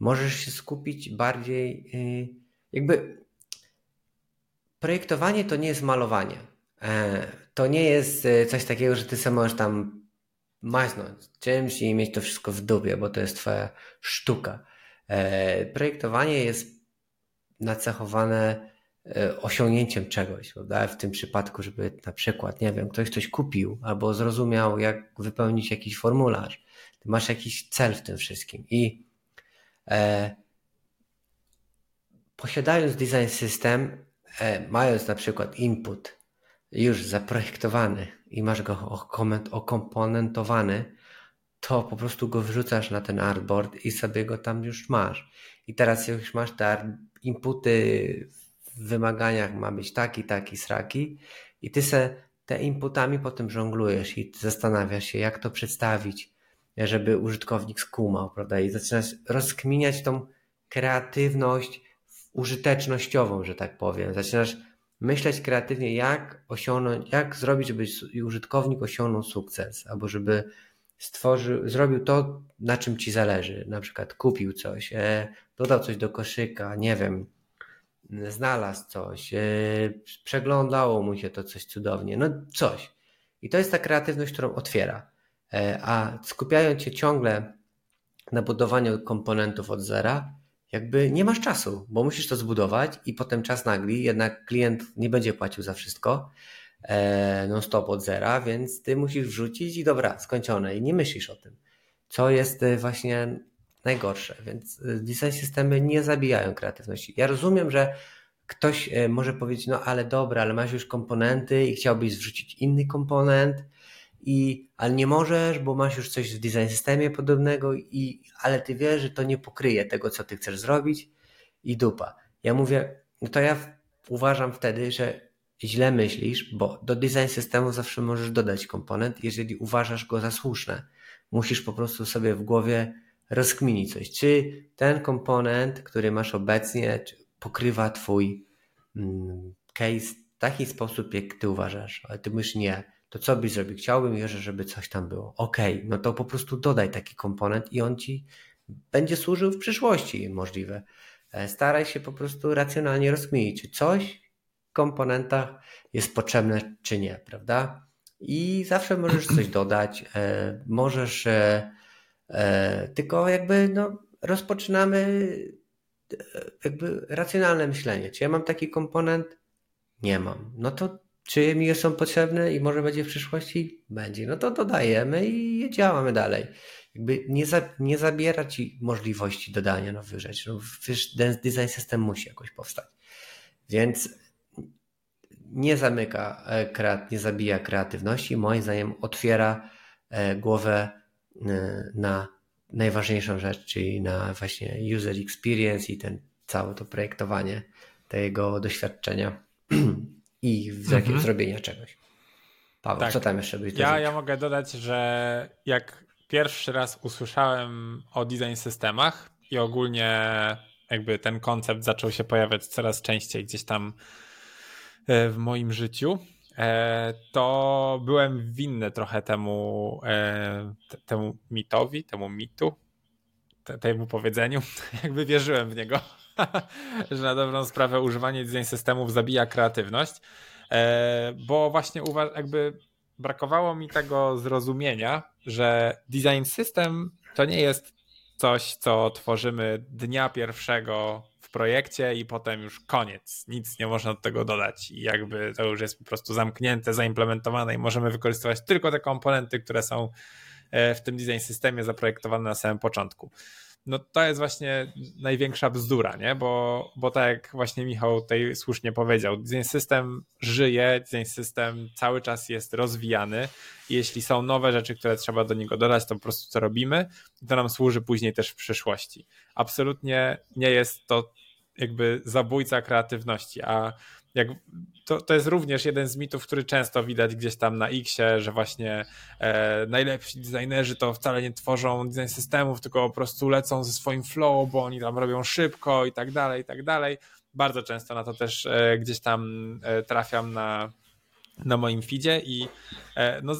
możesz się skupić bardziej jakby projektowanie to nie jest malowanie. E, to nie jest e, coś takiego, że ty sam możesz tam maźnąć czymś i mieć to wszystko w dupie, bo to jest twoja sztuka. E, projektowanie jest nacechowane osiągnięciem czegoś, prawda? W tym przypadku, żeby na przykład, nie wiem, ktoś coś kupił albo zrozumiał, jak wypełnić jakiś formularz. Ty masz jakiś cel w tym wszystkim i e, posiadając design system, e, mając na przykład input już zaprojektowany i masz go okomponentowany, to po prostu go wrzucasz na ten artboard i sobie go tam już masz. I teraz już masz te inputy w wymaganiach ma być taki, taki, sraki i ty se te inputami potem żonglujesz i zastanawiasz się, jak to przedstawić, żeby użytkownik skumał, prawda? I zaczynasz rozkminiać tą kreatywność użytecznościową, że tak powiem. Zaczynasz myśleć kreatywnie, jak osiągnąć, jak zrobić, żeby użytkownik osiągnął sukces, albo żeby stworzył, zrobił to, na czym ci zależy. Na przykład kupił coś, e, dodał coś do koszyka, nie wiem, znalazł coś, e, przeglądało mu się to coś cudownie, no coś. I to jest ta kreatywność, którą otwiera. E, a skupiając się ciągle na budowaniu komponentów od zera, jakby nie masz czasu, bo musisz to zbudować i potem czas nagli, jednak klient nie będzie płacił za wszystko non-stop od zera, więc ty musisz wrzucić i dobra, skończone i nie myślisz o tym, co jest e, właśnie najgorsze, więc e, design systemy nie zabijają kreatywności. Ja rozumiem, że ktoś e, może powiedzieć, no ale dobra, ale masz już komponenty i chciałbyś wrzucić inny komponent, i, ale nie możesz, bo masz już coś w design systemie podobnego, i, ale ty wiesz, że to nie pokryje tego, co ty chcesz zrobić i dupa. Ja mówię, no to ja uważam wtedy, że źle myślisz, bo do design systemu zawsze możesz dodać komponent, jeżeli uważasz go za słuszne. Musisz po prostu sobie w głowie rozkminić coś. Czy ten komponent, który masz obecnie, pokrywa twój mm, case w taki sposób, jak ty uważasz, ale ty myślisz nie to co byś zrobił? Chciałbym jeszcze, żeby coś tam było. Okay, no to po prostu dodaj taki komponent i on ci będzie służył w przyszłości możliwe. E, staraj się po prostu racjonalnie rozkminić, czy coś komponentach jest potrzebne, czy nie, prawda? I zawsze możesz coś dodać, e, możesz, e, tylko jakby no, rozpoczynamy jakby racjonalne myślenie. Czy ja mam taki komponent? Nie mam. No to czy mi są potrzebne i może będzie w przyszłości? Będzie. No to dodajemy i działamy dalej. Jakby nie, za, nie zabiera ci możliwości dodania nowych rzeczy. No, wiesz, design system musi jakoś powstać. Więc nie zamyka, e, nie zabija kreatywności, moim zdaniem otwiera e, głowę e, na najważniejszą rzecz, czyli na właśnie user experience i ten całe to projektowanie tego doświadczenia. i w mhm. zrobienia czegoś. Paweł, tak. co tam jeszcze byś ja, ja mogę dodać, że jak pierwszy raz usłyszałem o design systemach i ogólnie jakby ten koncept zaczął się pojawiać coraz częściej gdzieś tam w moim życiu, e, to byłem winny trochę temu, e, temu mitowi, temu mitu, temu powiedzeniu. Jakby wierzyłem w niego. że na dobrą sprawę używanie design systemów zabija kreatywność, e, bo właśnie jakby brakowało mi tego zrozumienia, że design system to nie jest coś, co tworzymy dnia pierwszego projekcie i potem już koniec. Nic nie można do tego dodać i jakby to już jest po prostu zamknięte, zaimplementowane i możemy wykorzystywać tylko te komponenty, które są w tym design systemie zaprojektowane na samym początku no to jest właśnie największa bzdura, nie? Bo, bo tak jak właśnie Michał tutaj słusznie powiedział, design system żyje, design system cały czas jest rozwijany i jeśli są nowe rzeczy, które trzeba do niego dodać, to po prostu co robimy to nam służy później też w przyszłości. Absolutnie nie jest to jakby zabójca kreatywności, a jak to, to jest również jeden z mitów, który często widać gdzieś tam na Xie, że właśnie e, najlepsi designerzy to wcale nie tworzą design systemów, tylko po prostu lecą ze swoim flow, bo oni tam robią szybko i tak dalej, i tak dalej. Bardzo często na to też e, gdzieś tam e, trafiam na, na moim feedzie i e, no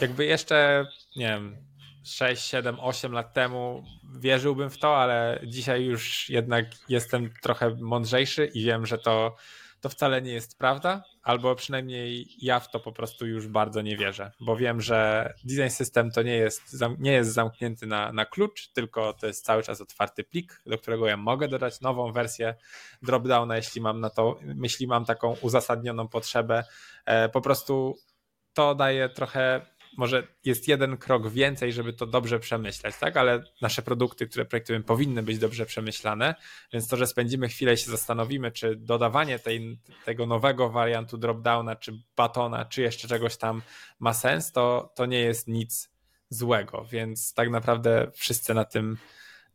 jakby jeszcze, nie wiem, 6, 7, 8 lat temu wierzyłbym w to, ale dzisiaj już jednak jestem trochę mądrzejszy i wiem, że to to wcale nie jest prawda, albo przynajmniej ja w to po prostu już bardzo nie wierzę, bo wiem, że design system to nie jest, nie jest zamknięty na, na klucz, tylko to jest cały czas otwarty plik, do którego ja mogę dodać nową wersję dropdowna, jeśli mam na to, jeśli mam taką uzasadnioną potrzebę. E, po prostu to daje trochę może jest jeden krok więcej, żeby to dobrze przemyśleć, tak? Ale nasze produkty, które projektujemy, powinny być dobrze przemyślane, więc to, że spędzimy chwilę i się zastanowimy, czy dodawanie tej, tego nowego wariantu dropdowna, czy batona, czy jeszcze czegoś tam ma sens, to, to nie jest nic złego, więc tak naprawdę wszyscy na tym,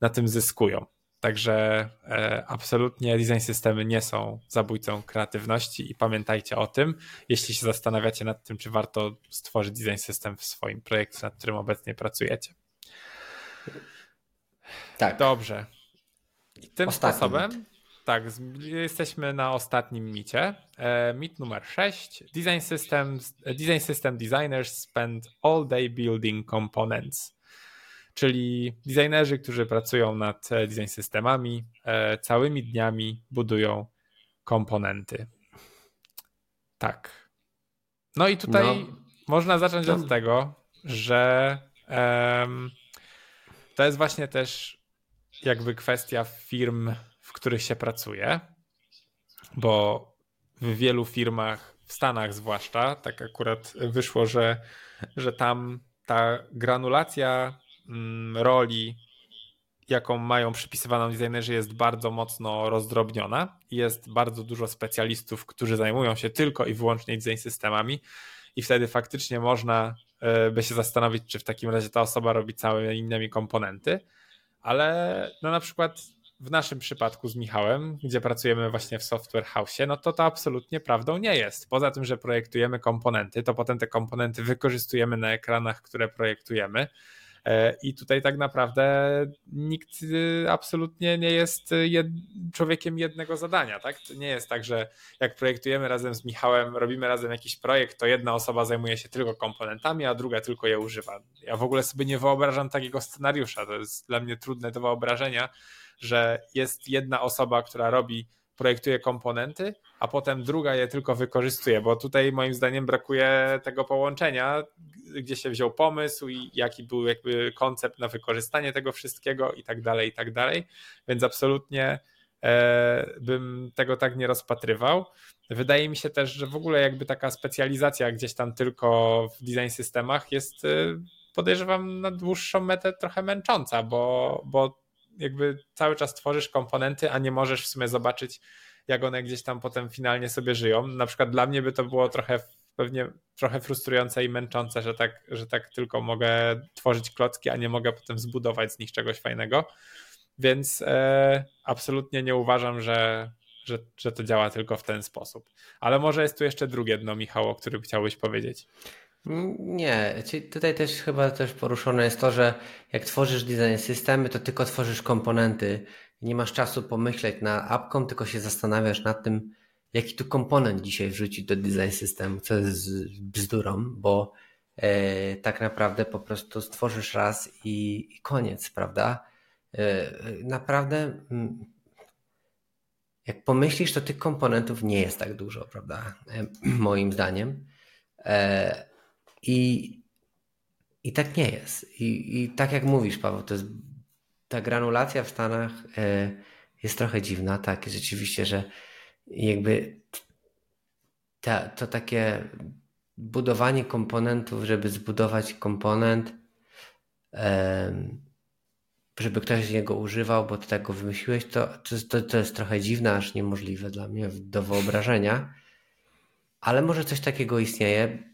na tym zyskują. Także e, absolutnie design systemy nie są zabójcą kreatywności i pamiętajcie o tym, jeśli się zastanawiacie nad tym, czy warto stworzyć design system w swoim projekcie, nad którym obecnie pracujecie. Tak. Dobrze. I tym Ostatni sposobem, mit. tak, jesteśmy na ostatnim micie. E, mit numer 6. Design, systems, design system designers spend all day building components czyli designerzy, którzy pracują nad e, design systemami, e, całymi dniami budują komponenty. Tak. No i tutaj no, można zacząć od tego, że um, to jest właśnie też jakby kwestia firm, w których się pracuje, bo w wielu firmach, w Stanach zwłaszcza, tak akurat wyszło, że, że tam ta granulacja roli, jaką mają przypisywaną designerzy, jest bardzo mocno rozdrobniona. Jest bardzo dużo specjalistów, którzy zajmują się tylko i wyłącznie design systemami, i wtedy faktycznie można e, by się zastanowić, czy w takim razie ta osoba robi całe innymi komponenty. Ale no na przykład w naszym przypadku z Michałem, gdzie pracujemy właśnie w Software House, no to to absolutnie prawdą nie jest. Poza tym, że projektujemy komponenty, to potem te komponenty wykorzystujemy na ekranach, które projektujemy. E, I tutaj tak naprawdę nikt y, absolutnie nie jest jed człowiekiem jednego zadania. Tak? To nie jest tak, że jak projektujemy razem z Michałem, robimy razem jakiś projekt, to jedna osoba zajmuje się tylko komponentami, a druga tylko je używa. Ja w ogóle sobie nie wyobrażam takiego scenariusza. To jest dla mnie trudne do wyobrażenia, że jest jedna osoba, która robi projektuje komponenty, a potem druga je tylko wykorzystuje, bo tutaj moim zdaniem brakuje tego połączenia, gdzie się wziął pomysł i jaki był jakby koncept na wykorzystanie tego wszystkiego i tak dalej, i tak dalej. Więc absolutnie e, bym tego tak nie rozpatrywał. Wydaje mi się też, że w ogóle jakby taka specjalizacja gdzieś tam tylko w design systemach jest e, podejrzewam na dłuższą metę trochę męcząca, bo, bo jakby cały czas tworzysz komponenty, a nie możesz w sumie zobaczyć, jak one gdzieś tam potem finalnie sobie żyją. Na przykład dla mnie by to było trochę pewnie trochę frustrujące i męczące, że tak, że tak tylko mogę tworzyć klocki, a nie mogę potem zbudować z nich czegoś fajnego. Więc e, absolutnie nie uważam, że, że, że to działa tylko w ten sposób. Ale może jest tu jeszcze drugie dno, Michał, o którym chciałbyś powiedzieć. Nie, tutaj też chyba też poruszone jest to, że jak tworzysz design systemy, to tylko tworzysz komponenty. Nie masz czasu pomyśleć na apką, tylko się zastanawiasz nad tym, jaki tu komponent dzisiaj wrzucić do design systemu, co jest bzdurą, bo e, tak naprawdę po prostu stworzysz raz i, i koniec, prawda? E, naprawdę mm, jak pomyślisz, to tych komponentów nie jest tak dużo, prawda? E, moim zdaniem. I, I tak nie jest. I, I tak jak mówisz, Paweł, to jest ta granulacja w Stanach e, jest trochę dziwna, tak, rzeczywiście, że jakby ta, to takie budowanie komponentów, żeby zbudować komponent, żeby ktoś z niego używał, bo ty tego wymyśliłeś, to, to, to jest trochę dziwne, aż niemożliwe dla mnie do wyobrażenia. Ale może coś takiego istnieje.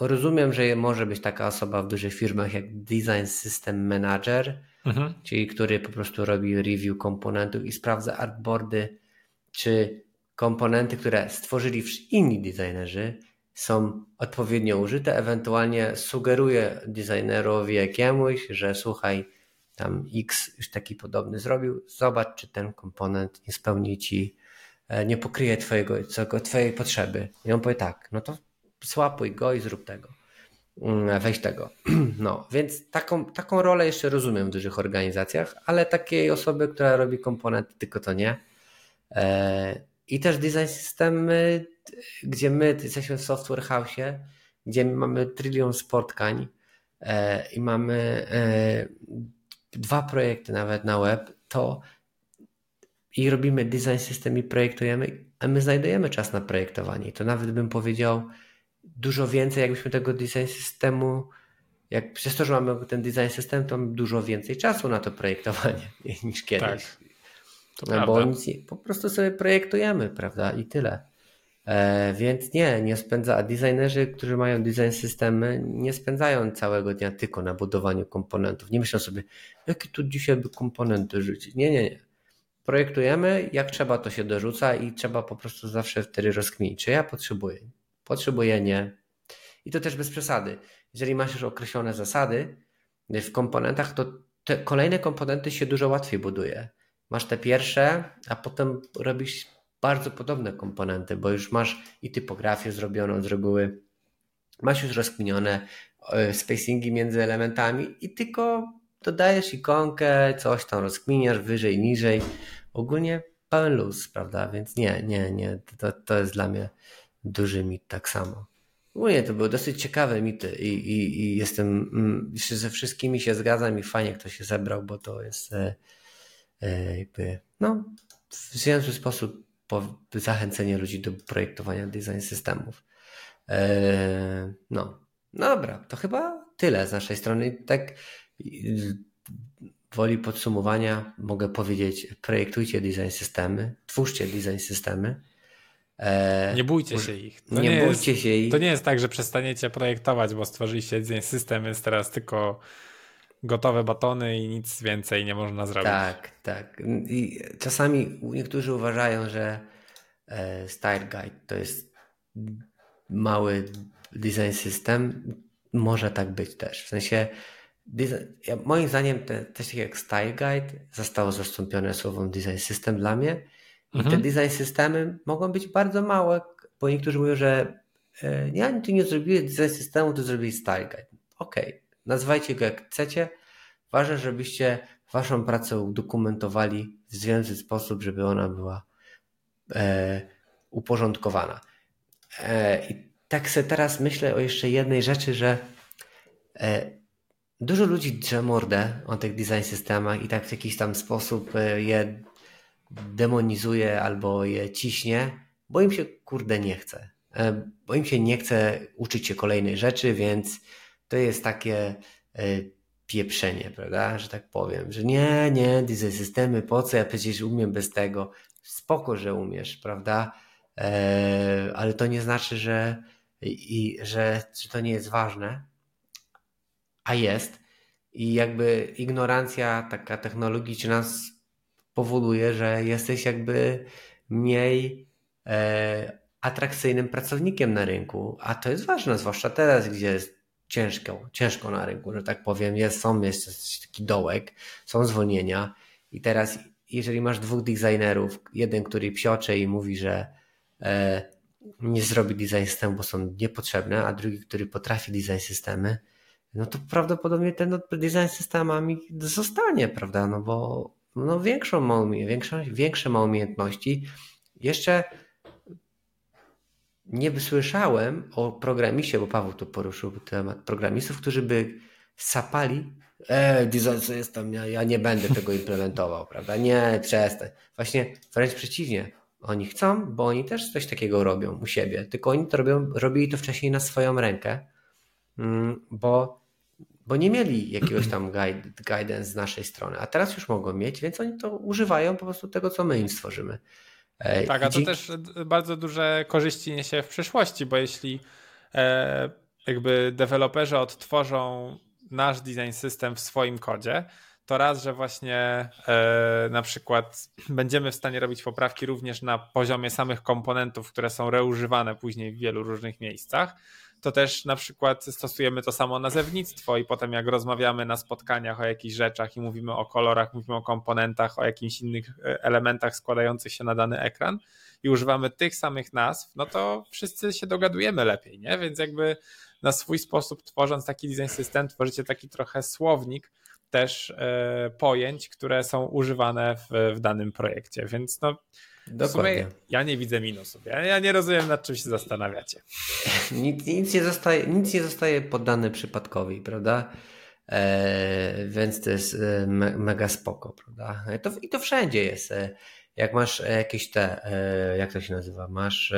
Rozumiem, że może być taka osoba w dużych firmach jak Design System Manager, mhm. czyli który po prostu robi review komponentów i sprawdza artboardy, czy komponenty, które stworzyli inni designerzy, są odpowiednio użyte, ewentualnie sugeruję designerowi jakiemuś, że słuchaj, tam X już taki podobny zrobił, zobacz, czy ten komponent nie spełni ci, e, nie pokryje twojego, twojej potrzeby. I on powie tak, no to słapuj go i zrób tego. Mm, weź tego. No, więc taką, taką rolę jeszcze rozumiem w dużych organizacjach, ale takiej osoby, która robi komponenty, tylko to nie. E, I też design systemy, gdzie my jesteśmy w software house, gdzie mamy trylion spotkań e, i mamy dwa projekty nawet na web, to i robimy design system i projektujemy, a my znajdujemy czas na projektowanie. I to nawet bym powiedział dużo więcej, jakbyśmy tego design systemu, jak przez to, że mamy ten design system, to mamy dużo więcej czasu na to projektowanie niż kiedyś. Tak, no, bo nic, po prostu sobie projektujemy, prawda? I tyle. E, więc nie, nie spędza, a designerzy, którzy mają design systemy, nie spędzają całego dnia tylko na budowaniu komponentów. Nie myślą sobie, jakie tu dzisiaj by komponenty rzucić. Nie, nie, nie. Projektujemy, jak trzeba to się dorzuca i trzeba po prostu zawsze wtedy rozkminić, czy ja potrzebuję. Potrzebuję, nie. I to też bez przesady. Jeżeli masz już określone zasady w komponentach, to te kolejne komponenty się dużo łatwiej buduje. Masz te pierwsze, a potem robisz bardzo podobne komponenty, bo już masz i typografię zrobioną z reguły, masz już rozkminione e, spacingi między elementami i tylko dodajesz ikonkę, coś tam rozkminiasz wyżej, niżej. Ogólnie pełen luz, prawda? Więc nie, nie, nie. To, to jest dla mnie duży mit tak samo. Ogólnie to były dosyć ciekawe mity i, i, i jestem, mm, ze wszystkimi się zgadzam i fajnie kto się zebrał, bo to jest e, e, jakby, no, w związku sposób zachęcenie ludzi do projektowania design systemów. E, no, no dobra, to chyba tyle z naszej strony. Tak woli podsumowania mogę powiedzieć, projektujcie design systemy, twórzcie design systemy. E, nie bójcie się ich. To nie, nie bójcie jest, się ich. To nie jest tak, że przestaniecie projektować, bo stworzyliście design system, jest teraz tylko gotowe batony i nic więcej nie można zrobić. Tak, tak. I czasami niektórzy uważają, że e, Style Guide to jest mały design system. Może tak być też. W sensie, moim zdaniem, te, coś takiego jak Style Guide zostało zastąpione słowem design system dla mnie. I mhm. te design systemy mogą być bardzo małe, bo niektórzy mówią, że e, nie, tu nie zrobiłeś design systemu, to zrobili Style Guide. Okej, okay Nazywajcie go jak chcecie. Ważne, żebyście waszą pracę udokumentowali w związny sposób, żeby ona była e, uporządkowana. E, I tak sobie teraz myślę o jeszcze jednej rzeczy, że e, dużo ludzi drze mordę o tych design systemach i tak w jakiś tam sposób e, je demonizuje albo je ciśnie, bo im się kurde nie chce. E, bo im się nie chce uczyć się kolejnej rzeczy, więc to jest takie e, pieprzenie, prawda, że tak powiem, że nie, nie, design systemy, po co, ja przecież umiem bez tego, spoko, że umiesz, prawda, e, ale to nie znaczy, że, i, że, że to nie jest ważne, a jest. I jakby ignorancja taka technologiczna powoduje, że jesteś jakby mniej e, atrakcyjnym pracownikiem na rynku, a to jest ważne, zwłaszcza teraz, gdzie jest ciężko, ciężko na rynku, że tak powiem. Jest, są jeszcze taki dołek, są zwolnienia i teraz jeżeli masz dwóch designerów, jeden, który psiocze i mówi, że e, nie zrobi design systemu, bo są niepotrzebne, a drugi, który potrafi design systemy, no to prawdopodobnie ten design systemami zostanie, prawda? No bo no większą ma, większą, większe ma umiejętności. Jeszcze nie słyszałem o programiście, bo Paweł tu poruszył temat programistów, którzy by sapali e, design system, ja, ja nie będę tego implementował, prawda? Nie, przestań. Właśnie wręcz przeciwnie. Oni chcą, bo oni też coś takiego robią u siebie, tylko oni to robią, robili to wcześniej na swoją rękę, mm, bo, bo nie mieli jakiegoś tam guide, guidance z naszej strony, a teraz już mogą mieć, więc oni to używają po prostu tego, co my im stworzymy. Tak, a to też bardzo duże korzyści niesie w przyszłości, bo jeśli e, jakby deweloperzy odtworzą nasz design system w swoim kodzie, to raz, że właśnie e, na przykład będziemy w stanie robić poprawki również na poziomie samych komponentów, które są reużywane później w wielu różnych miejscach. To też na przykład stosujemy to samo nazewnictwo i potem jak rozmawiamy na spotkaniach o jakichś rzeczach i mówimy o kolorach, mówimy o komponentach, o jakichś innych e, elementach składających się na dany ekran i używamy tych samych nazw, no to wszyscy się dogadujemy lepiej, nie? Więc jakby na swój sposób tworząc taki design system, tworzycie taki trochę słownik, też e, pojęć, które są używane w, w danym projekcie. Więc no, Dokładnie. ja nie widzę minusów. Ja, ja, nie rozumiem, nad czym się zastanawiacie. Nic, nic, nie, zostaje, nic nie zostaje poddane przypadkowi, prawda? E, więc to jest e, me, mega spoko, prawda? To, I to wszędzie jest. E, jak masz jakieś te, e, jak to się nazywa, masz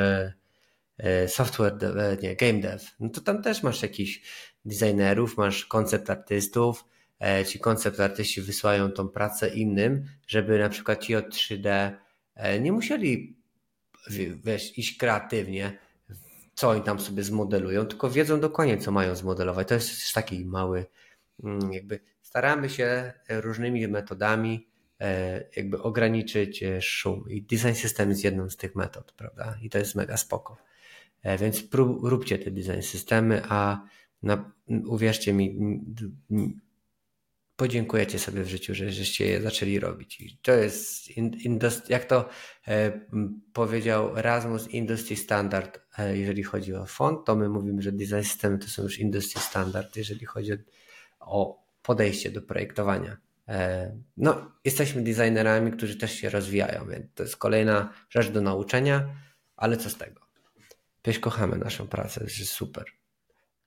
software, dev, nie, game dev, no to tam też masz jakichś designerów, masz koncept artystów, E, ci koncept artyści wysyłają tą pracę innym, żeby na przykład ci od 3D e, nie musieli wiesz, iść kreatywnie, co oni tam sobie zmodelują, tylko wiedzą dokładnie, co mają zmodelować. To jest taki mały, mm, jakby staramy się różnymi metodami e, jakby ograniczyć szum i design system jest jedną z tych metod, prawda? I to jest mega spoko. Więc prób, róbcie te design systemy, a na, uwierzcie mi, podziękujecie sobie w życiu, że żeście je zaczęli robić. I to jest, jak to e, powiedział Rasmus, industry standard, e, jeżeli chodzi o font, to my mówimy, że design systemy to są już industry standard, jeżeli chodzi o podejście do projektowania. E, no, jesteśmy designerami, którzy też się rozwijają, więc to jest kolejna rzecz do nauczenia, ale co z tego? Przecież kochamy naszą pracę, jest super.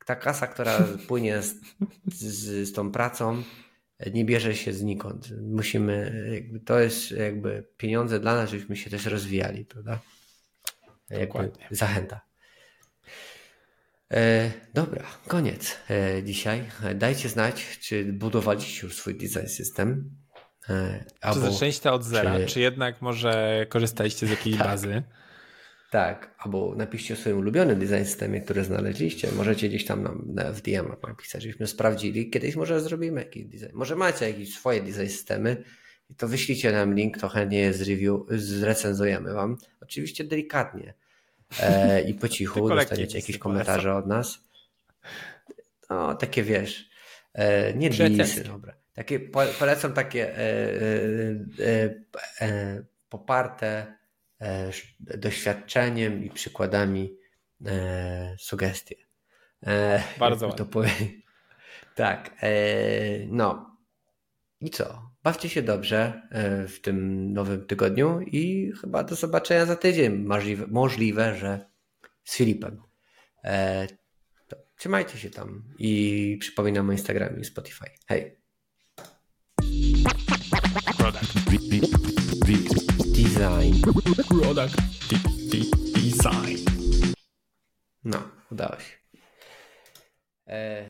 Ta kasa, która płynie z, z, z tą pracą, nie bierze się znikąd. Musimy, jakby, to jest jakby pieniądze dla nas, żebyśmy się też rozwijali, prawda? Jakby zachęta. E, dobra, koniec e, dzisiaj. Dajcie znać, czy budowaliście już swój design system. E, czy albo, zaczęliście od zera, czy... czy jednak może korzystaliście z jakiejś tak. bazy? Tak, albo napiszcie o swoim ulubionym design systemie, który znaleźliście. Możecie gdzieś tam nam na FDM napisać, żebyśmy sprawdzili. Kiedyś może zrobimy jakiś design. Może macie jakieś swoje design systemy i to wyślijcie nam link, to chętnie je zreview, zrecenzujemy wam. Oczywiście delikatnie e, i po cichu dostaniecie jakieś komentarze od nas. No, takie wiesz, e, nie dinisy, dobra. Takie, polecam takie e, e, e, e poparte doświadczeniem i przykładami e, sugestie. E, Bardzo to powiem. Tak, no i co? Bawcie się dobrze w tym nowym tygodniu i chyba do zobaczenia za tydzień. Możliwe, możliwe że z Filipem. To trzymajcie się tam i przypominam o Instagramie i Spotify. Hej! Product design. Product design. No, udało się. E,